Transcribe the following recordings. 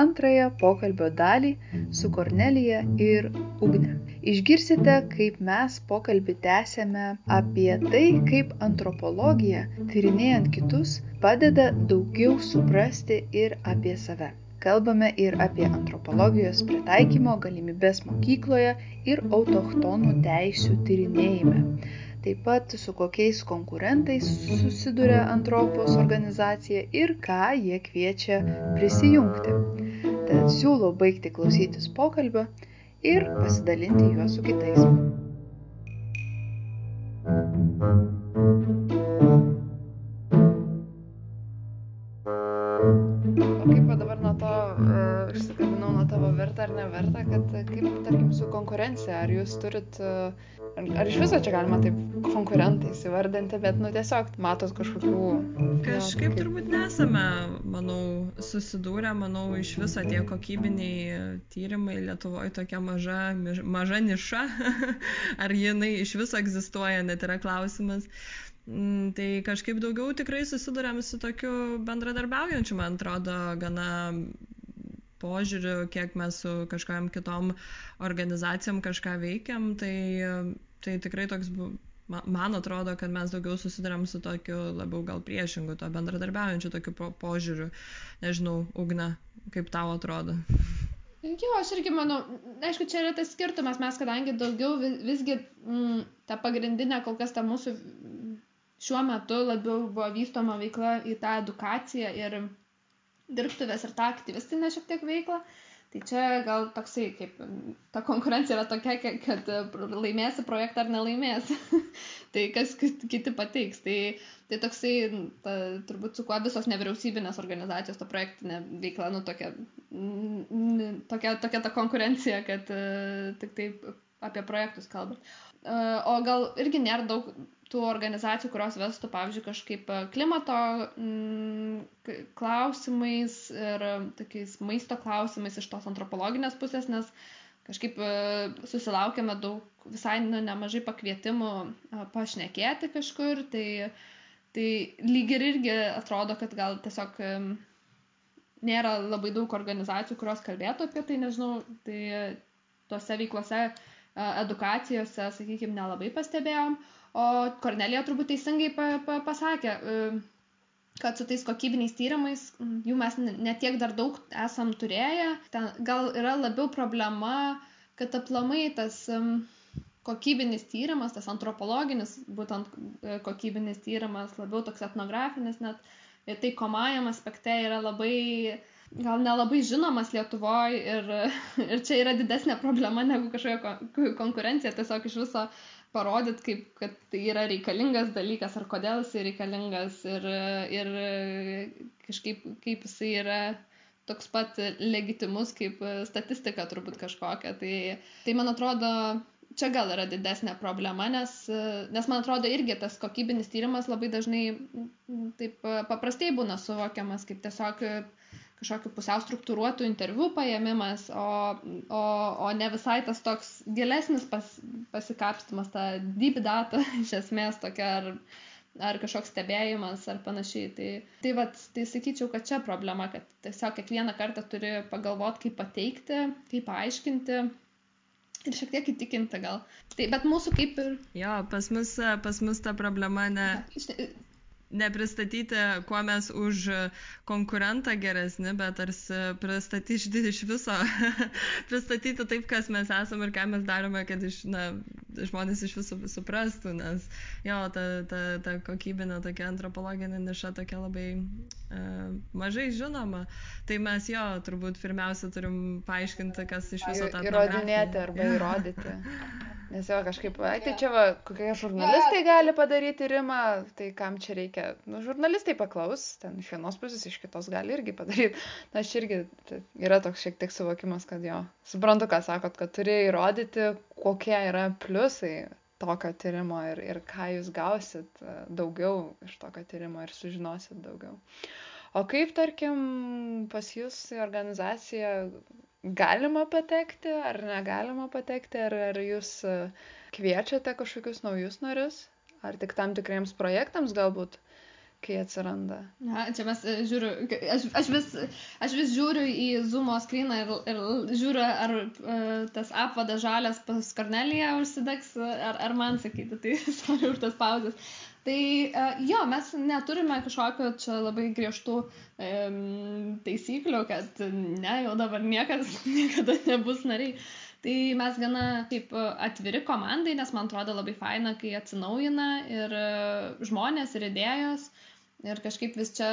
antrąją pokalbio dalį su Kornelija ir Ugne. Išgirsite, kaip mes pokalbį tęsėme apie tai, kaip antropologija, tyrinėjant kitus, padeda daugiau suprasti ir apie save. Kalbame ir apie antropologijos pritaikymo galimybės mokykloje ir autochtonų teisių tyrinėjime taip pat su kokiais konkurentais susiduria Antropos organizacija ir ką jie kviečia prisijungti. Tad siūlau baigti klausytis pokalbio ir pasidalinti juos su kitais. O kaip dabar nuo to uh, išsikabinau nuo tavo vertą ar nevertą, kad kaip, tarkim, su konkurencija, ar jūs turit uh, Ar iš viso čia galima taip konkurentais įvardinti, bet, nu, tiesiog matot kažkokių... Kažkaip kaip... turbūt nesame, manau, susidūrę, manau, iš viso tie kokybiniai tyrimai Lietuvoje tokia maža, maža niša, ar jinai iš viso egzistuoja, net yra klausimas. Mm, tai kažkaip daugiau tikrai susidurėm su tokiu bendradarbiaujančiu, man atrodo, gana požiūriu, kiek mes su kažkokiam kitom organizacijom kažką veikiam, tai tai tikrai toks man atrodo, kad mes daugiau susidurėm su tokiu labiau gal priešingu, to bendradarbiaujančiu tokiu po, požiūriu. Nežinau, Ugna, kaip tau atrodo? Jo, aš irgi manau, aišku, čia yra tas skirtumas, mes kadangi daugiau vis, visgi mm, ta pagrindinė kol kas ta mūsų šiuo metu labiau buvo vystoma veikla į tą edukaciją ir dirbtuvės ir tą aktyvistinę šiek tiek veiklą. Uh, Tai čia gal toksai, kaip ta konkurencija yra tokia, kad laimėsi projektą ar nelaimėsi. tai kas kiti pateiks. Tai, tai toksai, ta, turbūt su kuo visos nevyriausybinės organizacijos, ta projektinė veikla, nu tokia, tokia, tokia ta konkurencija, kad uh, tik taip apie projektus kalba. Uh, o gal irgi nėra daug tų organizacijų, kurios vestų, pavyzdžiui, kažkaip e, klimato mm, klausimais ir tokiais maisto klausimais iš tos antropologinės pusės, nes kažkaip e, susilaukėme daug visai nu, nemažai pakvietimų e, pašnekėti kažkur, tai, tai lyg ir irgi atrodo, kad gal tiesiog nėra labai daug organizacijų, kurios kalbėtų apie tai, nežinau, tai tose veiklose, edukacijose, sakykime, nelabai pastebėjom. O Kornelija turbūt teisingai pa, pa, pasakė, e, kad su tais kokybiniais tyrimais jų mes netiek dar daug esam turėję. Ten gal yra labiau problema, kad aplamai tas kokybinis tyrimas, tas antropologinis, būtent e, kokybinis tyrimas, labiau toks etnografinis, net tai komajam aspekte yra labai gal nelabai žinomas Lietuvoje ir, ir čia yra didesnė problema negu kažkokia konkurencija, tiesiog iš viso parodyt, kaip, kad tai yra reikalingas dalykas ar kodėl jisai reikalingas ir, ir kažkaip kaip jisai yra toks pat legitimus kaip statistika turbūt kažkokia. Tai, tai man atrodo, čia gal yra didesnė problema, nes, nes man atrodo irgi tas kokybinis tyrimas labai dažnai taip paprastai būna suvokiamas kaip tiesiog kažkokiu pusiau struktūruotų interviu paėmimas, o, o, o ne visai tas toks gilesnis pas, pasikapstimas, ta deep data iš esmės tokia ar, ar kažkoks stebėjimas ar panašiai. Tai, tai, vat, tai sakyčiau, kad čia problema, kad tiesiog kiekvieną kartą turi pagalvoti, kaip pateikti, kaip paaiškinti. Ir šiek tiek įtikinti gal. Tai, bet mūsų kaip ir... Jo, pas mus, pas mus ta problema ne nepristatyti, kuo mes už konkurentą geresni, bet tarsi pristatyti iš viso, pristatyti taip, kas mes esame ir ką mes darome, kad iš, na, žmonės iš viso suprastų, nes jo, ta, ta, ta kokybinė tokia antropologinė niša tokia labai uh, mažai žinoma. Tai mes jo, turbūt pirmiausia turim paaiškinti, kas iš viso tą. Įrodinėti arba įrodyti. Nes jo kažkaip, ai, tai čia va, kokie žurnalistai gali padaryti rimą, tai kam čia reikia, nu, žurnalistai paklaus, ten iš vienos pusės, iš kitos gali irgi padaryti. Na, aš irgi, tai yra toks šiek tiek suvokimas, kad jo, suprantu, ką sakot, kad turi įrodyti, kokie yra pliusai tokio tyrimo ir, ir ką jūs gausit e, daugiau iš tokio tyrimo ir sužinosit daugiau. O kaip, tarkim, pas jūs į organizaciją galima patekti ar negalima patekti, ar, ar jūs e, kviečiate kažkokius naujus narius, ar tik tam tikriems projektams galbūt kai atsiranda. Na, čia mes e, žiūriu, aš, aš, vis, aš vis žiūriu į Zoom screeną ir, ir žiūriu, ar uh, tas apvadas žalias pas Korneliją užsidegs, ar, ar man sakyti, tai sorry už tas pauzes. Tai uh, jo, mes neturime kažkokio čia labai griežtų um, taisyklių, kad ne, jau dabar niekas niekada nebus nariai. Tai mes gana taip atviri komandai, nes man atrodo labai faina, kai atsinaujina ir žmonės, ir idėjos. Ir kažkaip vis čia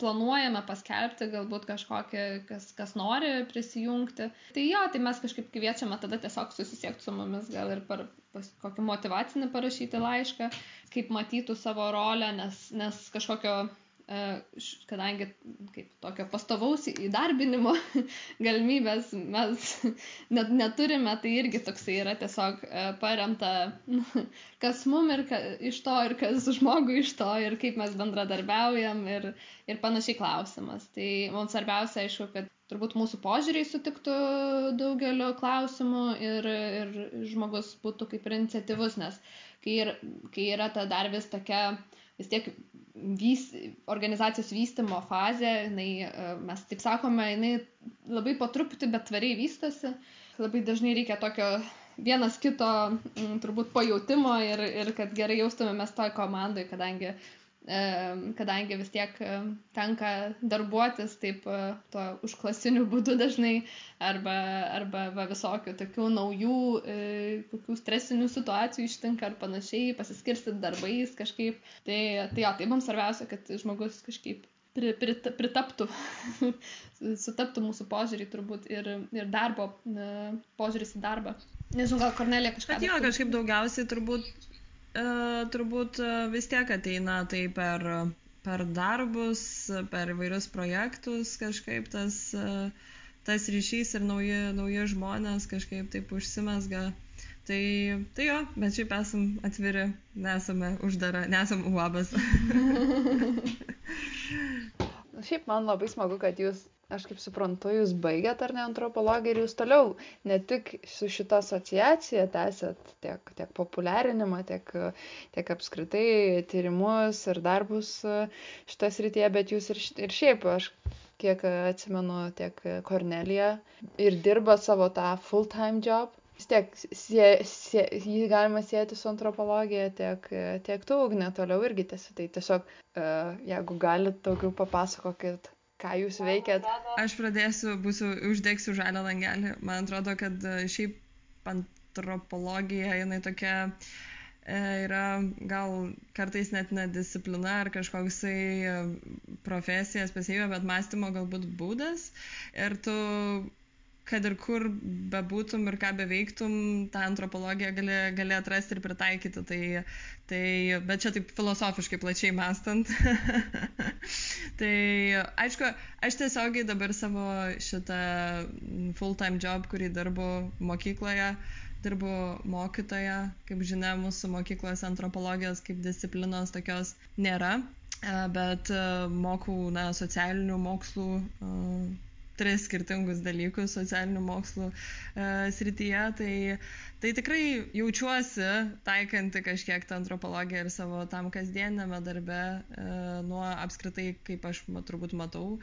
planuojame paskelbti galbūt kažkokį, kas, kas nori prisijungti. Tai jo, tai mes kažkaip kviečiame tada tiesiog susisiekti su mumis, gal ir per kokį motivacinį parašyti laišką, kaip matytų savo rolę, nes, nes kažkokio E, kadangi kaip tokio pastovaus įdarbinimo galimybės mes net neturime, tai irgi toksai yra tiesiog e, paremta, kas mum ir ka, iš to, ir kas žmogui iš to, ir kaip mes bendradarbiaujam ir, ir panašiai klausimas. Tai mums svarbiausia, aišku, kad turbūt mūsų požiūriai sutiktų daugeliu klausimų ir, ir žmogus būtų kaip ir iniciatyvus, nes kai, ir, kai yra ta dar vis tokia vis tiek vys, organizacijos vystimo fazė, jinai, e, mes taip sakome, jinai labai po truputį, bet tvariai vystosi. Labai dažnai reikia tokio vienas kito turbūt pajūtimo ir, ir kad gerai jaustumėmės toj komandai, kadangi kadangi vis tiek tenka darbuotis taip e, tuo užklasiniu būdu dažnai arba, arba va, visokių tokių naujų e, kokių stresinių situacijų ištinka ar panašiai, pasiskirstyti darbais kažkaip. Tai, tai jo, tai mums svarbiausia, kad žmogus kažkaip pri, pri, pritaptų, sutaptų mūsų požiūrį turbūt ir, ir darbo, požiūris į darbą. Nežinau, gal Kornelė kažką. Bet jo, kažkaip daugiausiai turbūt E, turbūt e, vis tiek ateina tai per, per darbus, per įvairius projektus kažkaip tas, e, tas ryšys ir nauji, nauji žmonės kažkaip taip užsimesga. Tai, tai jo, bet šiaip esam atviri, nesame uždara, nesam uabas. šiaip man labai smagu, kad jūs aš kaip suprantu, jūs baigėt ar ne antropologiją ir jūs toliau ne tik su šita asociacija tęsėt tiek, tiek populiarinimą, tiek, tiek apskritai tyrimus ir darbus šitas rytyje, bet jūs ir, ir šiaip, aš kiek atsimenu, tiek Kornelija ir dirba savo tą full-time job. Vis tiek sie, sie, jį galima sėti su antropologija, tiek, tiek tu, Ugne, toliau irgi tiesi. Tai tiesiog, uh, jeigu galit daugiau papasakokit, ką jūs veikiat? Aš pradėsiu, būsiu, uždegsiu žalią langelį. Man atrodo, kad e, šiaip antropologija, jinai tokia e, yra gal kartais net ne disciplina ar kažkoksai e, profesija specialybė, bet mąstymo galbūt būdas. Ir tu kad ir kur bebūtum ir ką beveiktum, tą antropologiją gali, gali atrasti ir pritaikyti. Tai, tai, bet čia taip filosofiškai plačiai mastant. tai aišku, aš tiesiogiai dabar savo šitą full-time job, kurį dirbu mokykloje, dirbu mokytoja. Kaip žinia, mūsų mokyklose antropologijos kaip disciplinos tokios nėra, bet mokau na, socialinių mokslų tris skirtingus dalykus socialinių mokslų e, srityje, tai, tai tikrai jaučiuosi taikanti kažkiek tą antropologiją ir savo tam kasdienėme darbe, e, nuo apskritai, kaip aš ma, turbūt matau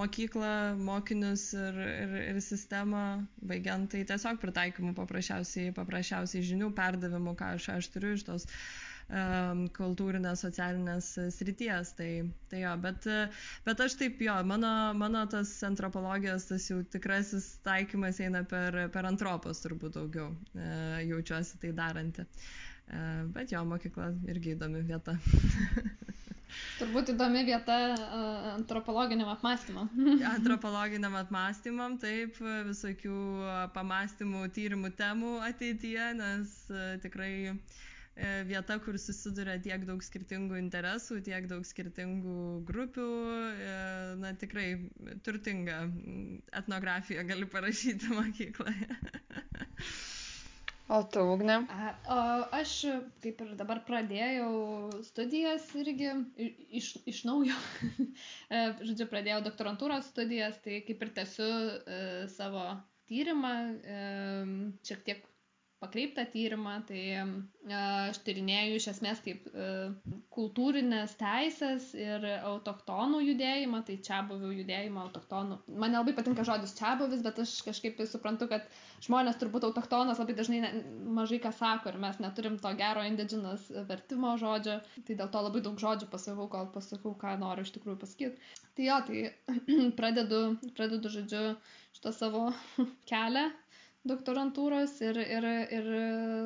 mokyklą, mokinius ir, ir, ir sistemą, baigiant tai tiesiog pritaikymu paprasčiausiai, paprasčiausiai žinių perdavimu, ką aš, aš turiu iš tos kultūrinės, socialinės srities. Tai, tai jo, bet, bet aš taip jo, mano, mano tas antropologijos, tas jau tikrasis taikymas eina per, per antropos turbūt daugiau, e, jaučiuosi tai daranti. E, bet jo, mokykla irgi įdomi vieta. Turbūt įdomi vieta uh, antropologiniam apmąstymam. antropologiniam apmąstymam, taip, visokių pamastymų, tyrimų temų ateityje, nes tikrai uh, E, vieta, kur susiduria tiek daug skirtingų interesų, tiek daug skirtingų grupių. E, na, tikrai turtinga etnografija gali parašyti mokykloje. O tu, Ugne? O aš kaip ir dabar pradėjau studijas irgi iš, iš naujo. E, žodžiu, pradėjau doktorantūros studijas, tai kaip ir tęsiu e, savo tyrimą, e, šiek tiek pakreiptą tyrimą, tai aš tyrinėjau iš esmės kaip kultūrinės teisės ir autochtonų judėjimą, tai čia buvių judėjimą autochtonų. Man nelabai patinka žodis čia buvis, bet aš kažkaip tai suprantu, kad žmonės turbūt autochtonas labai dažnai ne, mažai ką sako ir mes neturim to gero indigenous vertimo žodžio, tai dėl to labai daug žodžių pasakau, kol pasakau, ką noriu iš tikrųjų pasakyti. Tai jo, tai pradedu, pradedu, žodžiu, šitą savo kelią doktorantūros ir, ir, ir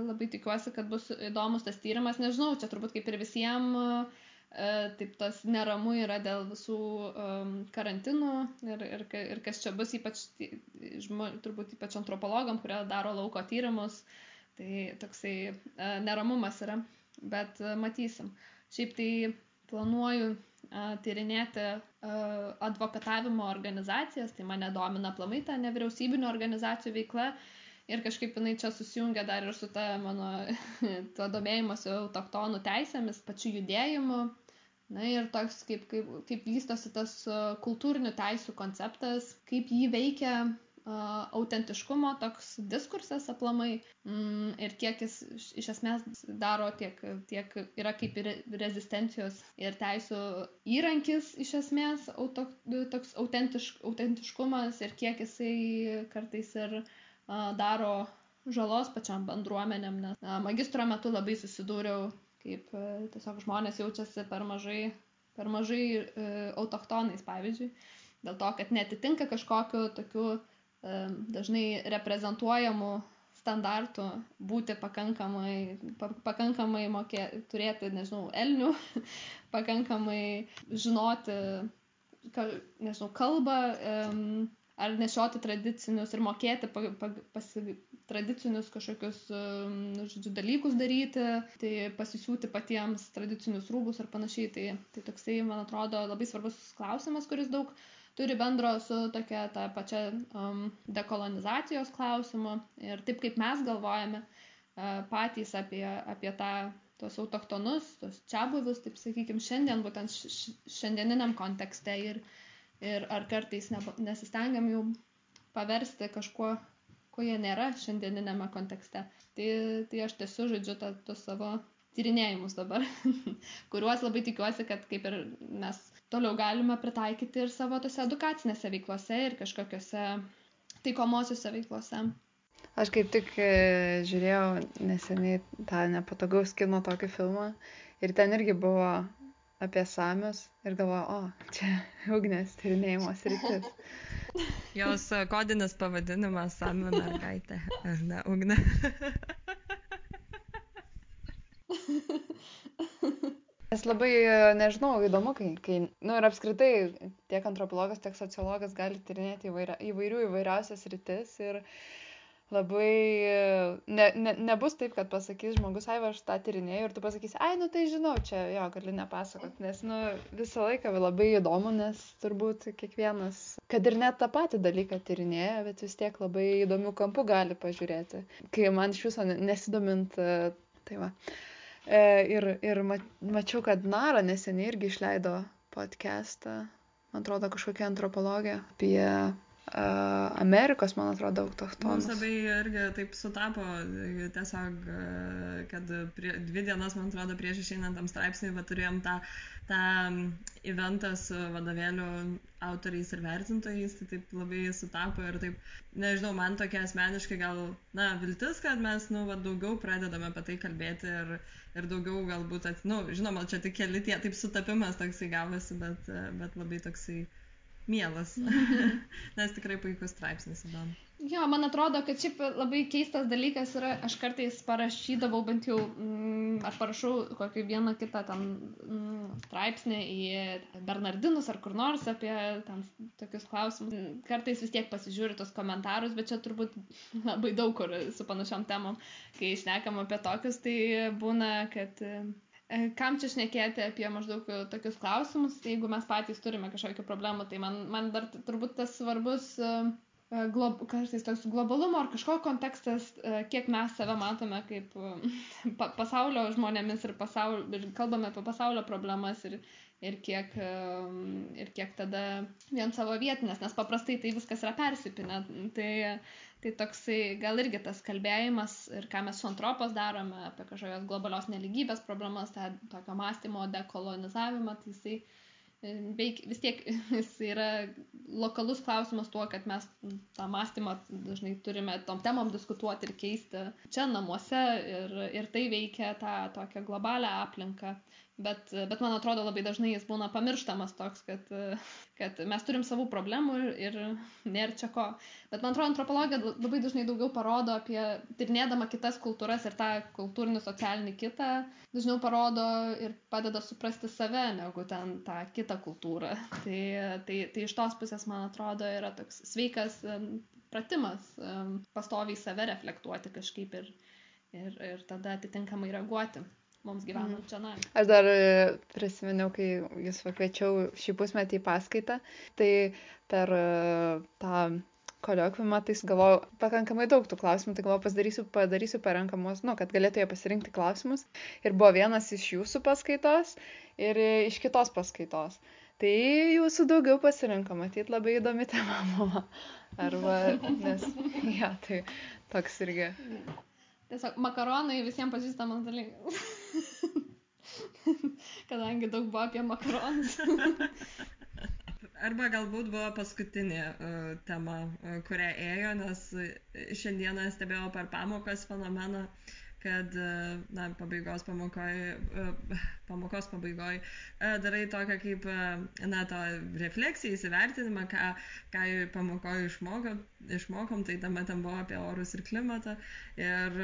labai tikiuosi, kad bus įdomus tas tyrimas. Nežinau, čia turbūt kaip ir visiems, e, taip tas neramu yra dėl visų um, karantinų ir, ir, ir kas čia bus, ypač, turbūt ypač antropologam, kurie daro lauko tyrimus, tai toksai uh, neramumas yra, bet uh, matysim. Šiaip tai planuoju tyrinėti advokatavimo organizacijas, tai mane domina plamai ta nevyriausybinio organizacijų veikla. Ir kažkaip jinai čia susijungia dar ir su ta mano tuo domėjimuose autochtonų teisėmis, pačiu judėjimu. Na ir toks, kaip, kaip, kaip vystosi tas kultūrinių teisų konceptas, kaip jį veikia autentiškumo toks diskursas aplamai mm, ir kiek jis iš esmės daro tiek, tiek yra kaip ir rezistencijos ir teisų įrankis iš esmės auto, toks autentišk, autentiškumas ir kiek jisai kartais ir daro žalos pačiam bendruomenėm, nes magistro metu labai susidūriau, kaip tiesiog žmonės jaučiasi per mažai, per mažai autochtonais, pavyzdžiui, dėl to, kad netitinka kažkokiu tokiu dažnai reprezentuojamų standartų būti pakankamai, pa, pakankamai mokė, turėti, nežinau, elnių, pakankamai žinoti, nežinau, kalbą ar nešioti tradicinius ir mokėti pa, pa, pasi, tradicinius kažkokius, žodžiu, dalykus daryti, tai pasisiūti patiems tradicinius rūbus ar panašiai. Tai, tai toksai, man atrodo, labai svarbus klausimas, kuris daug turi bendro su tokia ta pačia um, dekolonizacijos klausimu ir taip kaip mes galvojame uh, patys apie, apie tą tos autochtonus, tos čiabuvius, taip sakykime, šiandien, būtent šiandieniniam kontekste ir, ir ar kartais ne, nesistengiam jų paversti kažkuo, ko jie nėra šiandieninėme kontekste. Tai, tai aš tiesiog žaidžiu tą savo tyrinėjimus dabar, kuriuos labai tikiuosi, kad kaip ir mes toliau galime pritaikyti ir savo tose edukacinėse veiklose ir kažkokiose taikomosiuose veiklose. Aš kaip tik e, žiūrėjau neseniai tą nepatogaus kino tokį filmą ir ten irgi buvo apie samius ir galvoju, o, čia ugnės tyrinėjimo sritis. Jos kodinis pavadinimas samių mergaitė, ar ne, ugnė. Nes labai, nežinau, įdomu, kai, kai, na nu, ir apskritai tiek antropologas, tiek sociologas gali tyrinėti įvairia, įvairių įvairiausias rytis ir labai, ne, ne, nebus taip, kad pasakys žmogus, ai, aš tą tyrinėjau ir tu pasakysi, ai, nu tai žinau, čia jo, gali nepasakot, nes, nu, visą laiką labai įdomu, nes turbūt kiekvienas, kad ir net tą patį dalyką tyrinėja, bet vis tiek labai įdomių kampų gali pažiūrėti. Kai man iš viso nesidomint, tai va. E, ir, ir mačiau, kad Nara neseniai irgi išleido podcastą, man atrodo, kažkokia antropologija apie Amerikos, man atrodo, autochtonus. Mums labai irgi taip sutapo, tiesiog, kad prie, dvi dienas, man atrodo, prieš išeinant tam straipsniui, va, turėjom tą, tą eventą su vadovėlių autoriais ir vertintojais, tai taip labai sutapo ir taip, nežinau, man tokia asmeniškai gal, na, viltis, kad mes, nu, va, daugiau pradedame apie tai kalbėti ir, ir daugiau galbūt, at, nu, žinoma, čia tik keli tie, taip sutapimas toksai gavosi, bet, bet labai toksai mielas. Nes tikrai puikus straipsnis įdomu. Jo, man atrodo, kad šiaip labai keistas dalykas yra, aš kartais parašydavau bent jau, mm, aš parašau kokį vieną kitą ten mm, straipsnį į Bernardinus ar kur nors apie ten tokius klausimus. Kartais vis tiek pasižiūriu tos komentarus, bet čia turbūt labai daug kur su panašiom temom, kai išnekam apie tokius, tai būna, kad E, kam čia šnekėti apie maždaug tokius klausimus, tai jeigu mes patys turime kažkokių problemų, tai man, man dar turbūt tas svarbus e, e, glob, kartais toks globalumo ar kažko kontekstas, kiek mes save matome kaip pa, pasaulio žmonėmis ir, pasaulio, ir kalbame apie pasaulio problemas ir, ir kiek, ir kiek tada vien savo vietinės, nes paprastai tai viskas yra persipinę. Tai, tai toksai gal irgi tas kalbėjimas ir ką mes su antropos darome apie kažkokios globalios neligybės problemas, tą tokio mąstymo dekolonizavimą, tai jisai veik, vis tiek jis yra lokalus klausimas tuo, kad mes tą mąstymą dažnai turime tom temom diskutuoti ir keisti čia namuose ir, ir tai veikia tą tokią globalią aplinką bet, bet man atrodo labai dažnai jis būna pamirštamas toks, kad, kad mes turim savų problemų ir, ir nėra čia ko. Bet man atrodo, antropologija labai dažnai daugiau parodo apie, tyrinėdama kitas kultūras ir tą kultūrinį socialinį kitą, dažniau parodo ir padeda suprasti save, negu ten tą kitą kultūrą. Tai, tai, tai iš tos pusės, man atrodo, yra toks sveikas pratimas pastoviai save reflektuoti kažkaip ir, ir, ir tada atitinkamai reaguoti mums gyvenant mm. čia. Na. Aš dar e, prisiminiau, kai jūs pakviečiau šį pusmetį į paskaitą, tai per e, tą koliokvimą, tai galvojau, pakankamai daug tų klausimų, tai galvojau, padarysiu, padarysiu parenkamos, nu, kad galėtų jie pasirinkti klausimus. Ir buvo vienas iš jūsų paskaitos ir iš kitos paskaitos. Tai jūsų daugiau pasirinko, matyt, labai įdomi tema buvo. Arba, nes, ja, tai toks irgi. Tiesiog makaronai visiems pažįstamas dalykas. Kadangi daug buvo apie makaronus. Arba galbūt buvo paskutinė uh, tema, uh, kurią ėjo, nes šiandieną stebėjau per pamokas fenomeną, kad, uh, na, pabaigos pamokoje, uh, pamokos pabaigoj darai tokią kaip, na, to refleksiją, įsivertinimą, ką, ką pamokoje išmokom, išmokom, tai tame tam buvo apie orus ir klimatą. Ir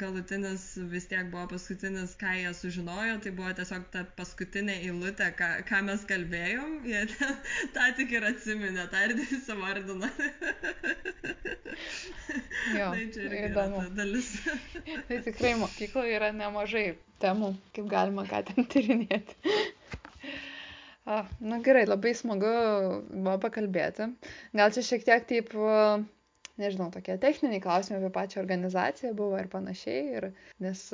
galutinis vis tiek buvo paskutinis, ką jie sužinojo, tai buvo tiesiog ta paskutinė eilutė, ką, ką mes kalbėjom, jie tą tik ir atsiminė, tą ir įsivardino. Jo, tai čia yra dalis. tikrai mokykloje yra nemažai temų, kaip galima ką ten tyrinėti. Na gerai, labai smagu buvo pakalbėti. Gal čia šiek tiek taip, nežinau, tokie techniniai klausimai apie pačią organizaciją buvo ir panašiai, ir, nes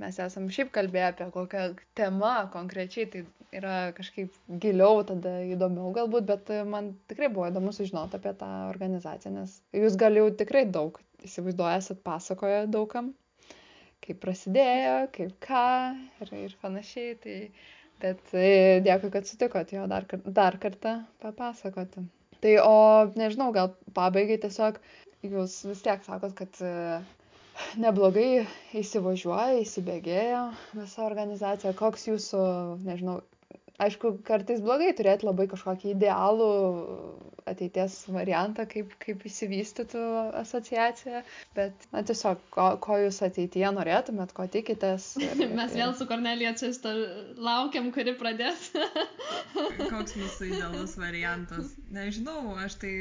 mes esam šiaip kalbėję apie kokią temą konkrečiai, tai yra kažkaip giliau, tada įdomiau galbūt, bet man tikrai buvo įdomu sužinoti apie tą organizaciją, nes jūs gal jau tikrai daug įsivaizduoja, esat pasakoję daugam kaip prasidėjo, kaip ką ir, ir panašiai. Tai, bet e, dėkui, kad sutikot jo dar, dar kartą papasakoti. Tai o nežinau, gal pabaigai tiesiog jūs vis tiek sakot, kad e, neblogai įsivažiuoja, įsibėgėjo visa organizacija. Koks jūsų, nežinau, aišku, kartais blogai turėti labai kažkokį idealų ateities variantą, kaip, kaip įsivystytų asociacija, bet na, tiesiog, ko, ko jūs ateityje norėtumėt, ko tikitės. Ir, Mes vėl su Kornelija čia šitą laukiam, kuri pradės. Koks mūsų idealus variantas? Nežinau, aš tai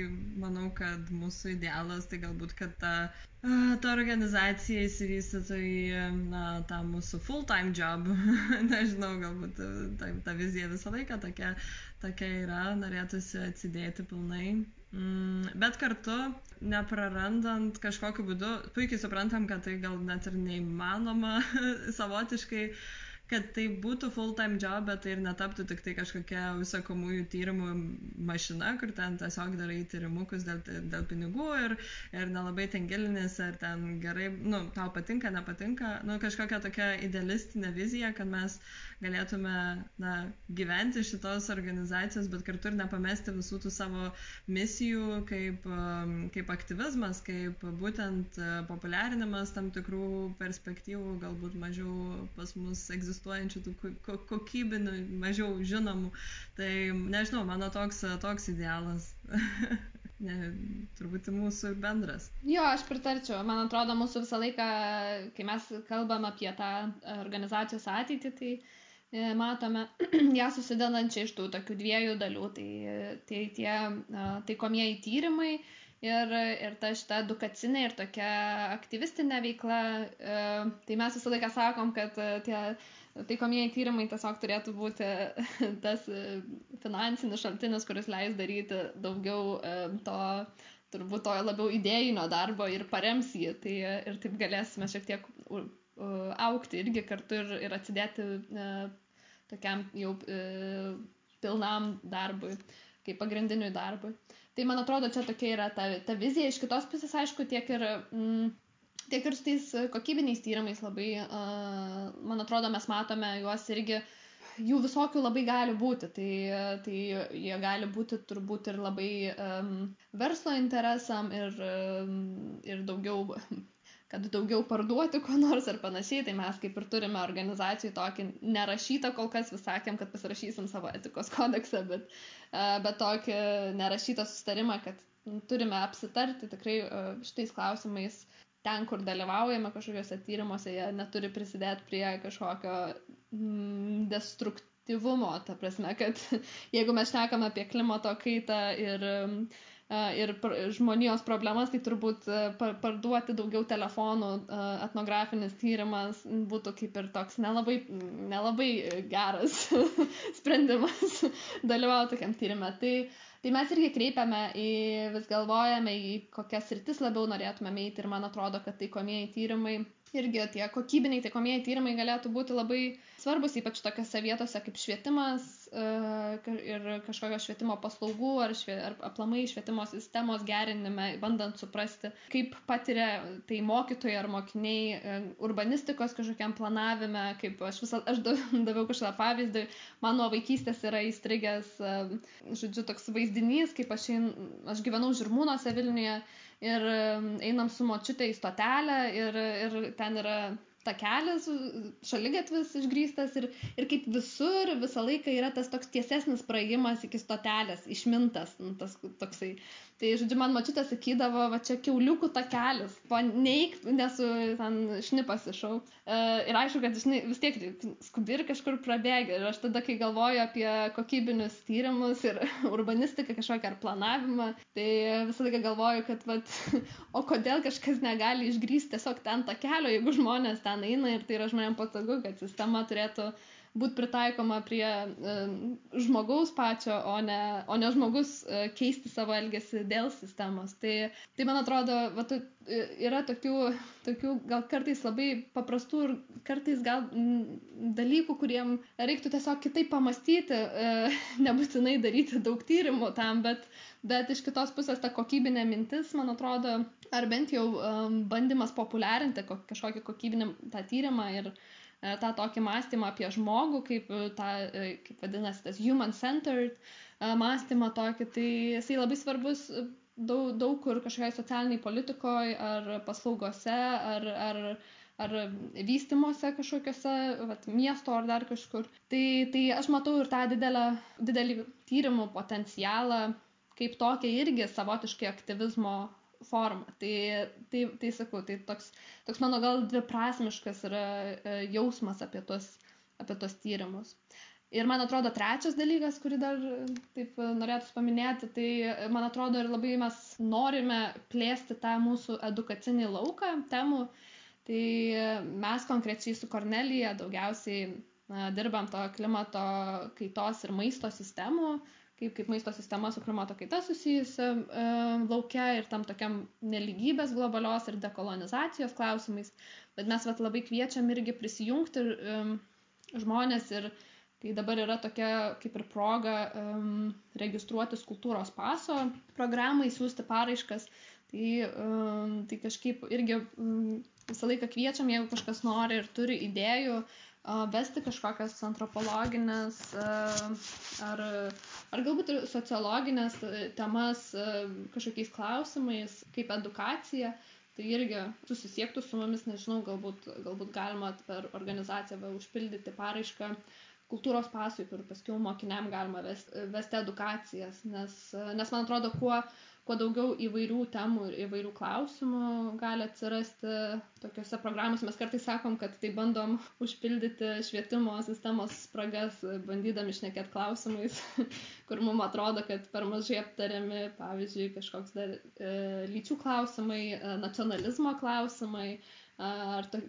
manau, kad mūsų idealas tai galbūt, kad ta ta organizacija įsivystytų į na, tą mūsų full-time job. Nežinau, galbūt ta, ta vizija visą laiką tokia, tokia yra, norėtųsi atsidėti pilnai. Mm, bet kartu, neprarandant kažkokiu būdu, puikiai suprantam, kad tai gal net ir neįmanoma savotiškai kad tai būtų full time job, bet tai ir netaptų tik tai kažkokia užsakomųjų tyrimų mašina, kur ten tiesiog darai tyrimukus dėl, dėl pinigų ir, ir nelabai ten gilinės, ar ten gerai, nu, tau patinka, nepatinka, nu, kažkokia tokia idealistinė vizija, kad mes galėtume, na, gyventi šitos organizacijos, bet kartu ir nepamesti visų tų savo misijų, kaip, um, kaip aktyvizmas, kaip būtent uh, populiarinimas tam tikrų perspektyvų, galbūt mažiau pas mus egzistuoja egzistuojančių tų kokybinių, mažiau žinomų. Tai nežinau, mano toks, toks idealas. ne, turbūt mūsų bendras. Jo, aš pritarčiau. Man atrodo, mūsų visą laiką, kai mes kalbam apie tą organizacijos ateitį, tai e, matome ją susidedančią iš tų tokių dviejų dalių. Tai, tai tie taikomieji tyrimai ir, ir ta šita edukacinė ir tokia aktyvistinė veikla. E, tai mes visą laiką sakom, kad tie taikomieji tyrimai tiesiog turėtų būti tas e, finansinis šaltinis, kuris leis daryti daugiau e, to, turbūt to labiau idėjinio darbo ir parems jį. Tai ir taip galėsime šiek tiek aukti irgi kartu ir, ir atsidėti e, tokiam jau e, pilnam darbui, kaip pagrindiniui darbui. Tai man atrodo, čia tokia yra ta, ta vizija. Iš kitos pusės, aišku, tiek ir, mm, tiek ir su tais kokybiniais tyrimais labai, man atrodo, mes matome juos irgi, jų visokių labai gali būti. Tai, tai jie gali būti turbūt ir labai um, verslo interesam ir, um, ir daugiau kad daugiau parduoti ko nors ar panašiai, tai mes kaip ir turime organizacijų tokį nerašytą, kol kas vis sakėm, kad pasirašysim savo etikos kodeksą, bet, bet tokį nerašytą sustarimą, kad turime apsitarti tikrai šitais klausimais ten, kur dalyvaujame kažkokiuose tyrimuose, jie neturi prisidėti prie kažkokio mm, destruktyvumo, ta prasme, kad jeigu mes šnekam apie klimato kaitą ir ir žmonijos problemas, tai turbūt parduoti daugiau telefonų etnografinis tyrimas būtų kaip ir toks nelabai, nelabai geras sprendimas dalyvauti tokiam tyrimė. Tai, tai mes irgi kreipiame į, vis galvojame, į kokias rytis labiau norėtume eiti ir man atrodo, kad taikomieji tyrimai irgi tie kokybiniai taikomieji tyrimai galėtų būti labai svarbus, ypač tokiose vietose kaip švietimas e, ir kažkokios švietimo paslaugų ar, švie, ar aplamai švietimo sistemos gerinime, bandant suprasti, kaip patiria tai mokytojai ar mokiniai e, urbanistikos kažkokiam planavime, kaip aš visą, aš daviau kažką pavyzdį, man nuo vaikystės yra įstrigęs, e, žodžiu, toks vaizdinys, kaip aš, ein, aš gyvenau Žirmūnuose Vilniuje ir einam su močiute į stotelę ir, ir ten yra takelis, šaligatvis išgrįstas ir, ir kaip visur visą laiką yra tas toks tiesesnis praėjimas iki stotelės, išmintas, nu, tas toksai. Tai, žodžiu, man mačiutė sakydavo, va čia keuliukų takelis, paneik, nesu ten šnipas išau. E, ir aišku, kad žinai, vis tiek skubi ir kažkur prabėgi. Ir aš tada, kai galvoju apie kokybinius tyrimus ir urbanistiką kažkokią ar planavimą, tai visą laiką galvoju, kad, va, o kodėl kažkas negali išgrįsti tiesiog ten takelio, jeigu žmonės ten eina ir tai yra žmonėms patogu, kad sistema turėtų būti pritaikoma prie žmogaus pačio, o ne, o ne žmogus e, keisti savo elgesį dėl sistemos. Tai, tai man atrodo, va, e, yra tokių, tokių gal kartais labai paprastų ir kartais gal dalykų, kuriem reiktų tiesiog kitaip pamastyti, e, nebūtinai daryti daug tyrimų tam, bet Bet iš kitos pusės ta kokybinė mintis, man atrodo, ar bent jau bandymas populiarinti kažkokį kokybinį tą tyrimą ir E, tą tokį mąstymą apie žmogų, kaip, e, tą, e, kaip vadinasi, tas human-centered mąstymą tokį, tai jisai labai svarbus daug, daug kur kažkokioje socialiniai politikoje ar paslaugose ar, ar, ar vystimuose kažkokiuose, vat, miesto ar dar kažkur. Tai, tai aš matau ir tą didelę, didelį tyrimų potencialą kaip tokia irgi savotiškai aktyvizmo forma. Tai, tai, tai sakau, tai toks, toks mano gal dviprasmiškas yra e, jausmas apie tos, apie tos tyrimus. Ir man atrodo, trečias dalykas, kurį dar taip norėtų paminėti, tai man atrodo ir labai mes norime plėsti tą mūsų edukacinį lauką temų. Tai mes konkrečiai su Kornelija daugiausiai na, dirbam to klimato kaitos ir maisto sistemų kaip, kaip maisto sistema su klimato kaita susijusi e, laukia ir tam tokiam neligybės globalios ir dekolonizacijos klausimais. Bet mes vat, labai kviečiam irgi prisijungti e, žmonės ir tai dabar yra tokia kaip ir proga um, registruotis kultūros paso programai, siūsti paraiškas. Tai, um, tai kažkaip irgi um, visą laiką kviečiam, jeigu kažkas nori ir turi idėjų, uh, vesti kažkokias antropologinės ar ar galbūt ir sociologinės e, temas e, kažkokiais klausimais, kaip edukacija, tai irgi susisiektų su mumis, nežinau, galbūt, galbūt galima per organizaciją užpildyti paraišką kultūros pasui, kur paskui mokiniam galima vesti, vesti edukacijas, nes, nes man atrodo, kuo kuo daugiau įvairių temų ir įvairių klausimų gali atsirasti tokiuose programuose. Mes kartais sakom, kad tai bandom užpildyti švietimo sistemos spragas, bandydami išnekėti klausimais, kur mums atrodo, kad per mažai aptariami, pavyzdžiui, kažkoks dar e, lyčių klausimai, e, nacionalizmo klausimai e, ar to,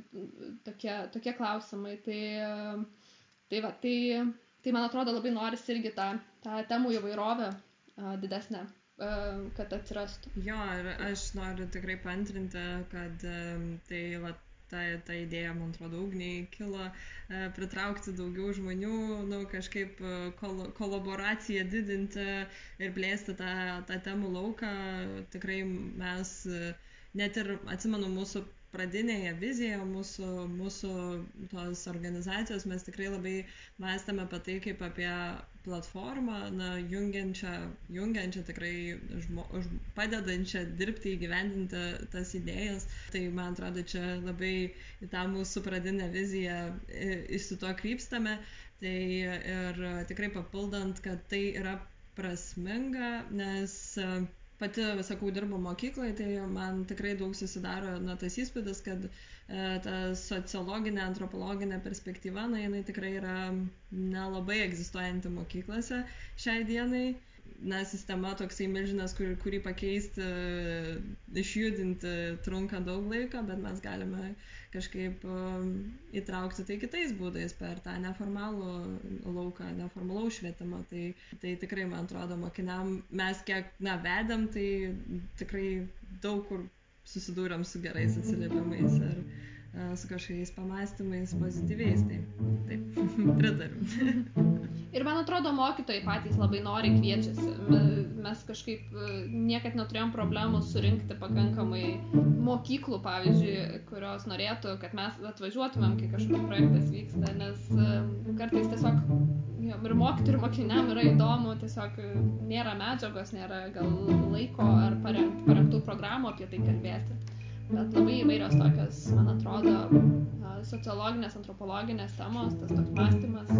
tokie, tokie klausimai. Tai, e, tai, va, tai, tai man atrodo labai norisi irgi tą, tą temų įvairovę e, didesnę kad atsirastų. Jo, ir aš noriu tikrai pantrinti, kad tai va, ta, ta idėja, man atrodo, ugniai kilo pritraukti daugiau žmonių, nu, kažkaip kol, kolaboraciją didinti ir plėsti tą, tą temų lauką. Tikrai mes net ir atsimenu mūsų pradinėje vizijoje mūsų, mūsų tos organizacijos mes tikrai labai mąstėme apie tai kaip apie platformą, na, jungiančią, jungiančią tikrai žmo, padedančią dirbti, įgyvendinti tas idėjas. Tai man atrodo, čia labai į tą mūsų pradinę viziją iš to krypstame. Tai ir tikrai papildant, kad tai yra prasminga, nes uh, pati, sakau, dirbu mokykloje, tai man tikrai daug susidaro na, tas įspūdis, kad e, ta sociologinė, antropologinė perspektyva, na, jinai tikrai yra nelabai egzistuojanti mokyklose šiai dienai na, sistema toksai milžinas, kur, kurį pakeisti, išjudinti trunka daug laiko, bet mes galime kažkaip um, įtraukti tai kitais būdais per tą neformalų lauką, neformalaus švietimą. Tai, tai tikrai, man atrodo, mokiniam mes kiek, na, vedam, tai tikrai daug kur susidūrėm su gerais atsiliepimais. Ir, su kažkokiais pamastymais pozityviais. Tai taip, pritariu. Ir man atrodo, mokytojai patys labai nori kviečiasi. Mes kažkaip e, niekad neturėjom problemų surinkti pakankamai mokyklų, pavyzdžiui, kurios norėtų, kad mes atvažiuotumėm, kai kažkoks projektas vyksta, nes e, kartais tiesiog ir mokytojų, ir mokiniam yra įdomu, tiesiog nėra medžiagos, nėra gal laiko ar parengtų programų apie tai kalbėti bet labai įvairios tokios, man atrodo, sociologinės, antropologinės temos, tas toks mąstymas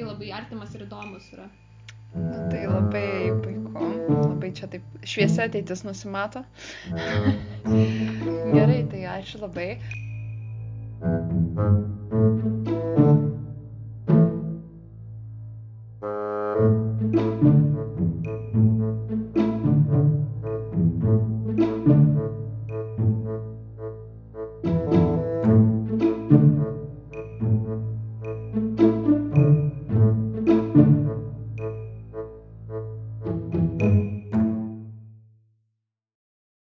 tikrai labai artimas ir įdomus yra. Na, tai labai puiku, labai čia taip šviesia ateitis nusimato. Gerai, tai ačiū labai.